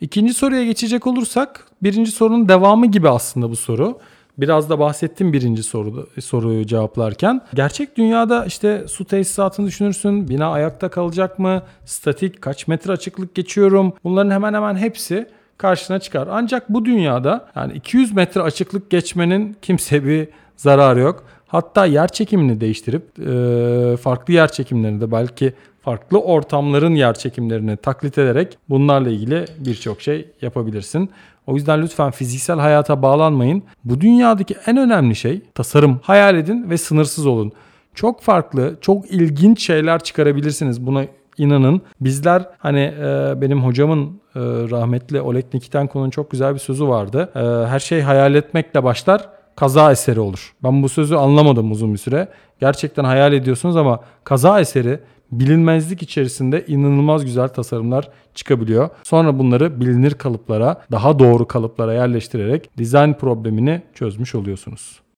İkinci soruya geçecek olursak birinci sorunun devamı gibi aslında bu soru. Biraz da bahsettim birinci soruda, soruyu cevaplarken. Gerçek dünyada işte su tesisatını düşünürsün. Bina ayakta kalacak mı? Statik kaç metre açıklık geçiyorum? Bunların hemen hemen hepsi karşına çıkar. Ancak bu dünyada yani 200 metre açıklık geçmenin kimse bir zararı yok. Hatta yer çekimini değiştirip farklı yer çekimlerini de belki farklı ortamların yer çekimlerini taklit ederek bunlarla ilgili birçok şey yapabilirsin. O yüzden lütfen fiziksel hayata bağlanmayın. Bu dünyadaki en önemli şey tasarım. Hayal edin ve sınırsız olun. Çok farklı, çok ilginç şeyler çıkarabilirsiniz. Buna inanın. Bizler hani e, benim hocamın e, rahmetli Oleg Nikitenko'nun çok güzel bir sözü vardı. E, her şey hayal etmekle başlar kaza eseri olur. Ben bu sözü anlamadım uzun bir süre. Gerçekten hayal ediyorsunuz ama kaza eseri bilinmezlik içerisinde inanılmaz güzel tasarımlar çıkabiliyor. Sonra bunları bilinir kalıplara, daha doğru kalıplara yerleştirerek dizayn problemini çözmüş oluyorsunuz.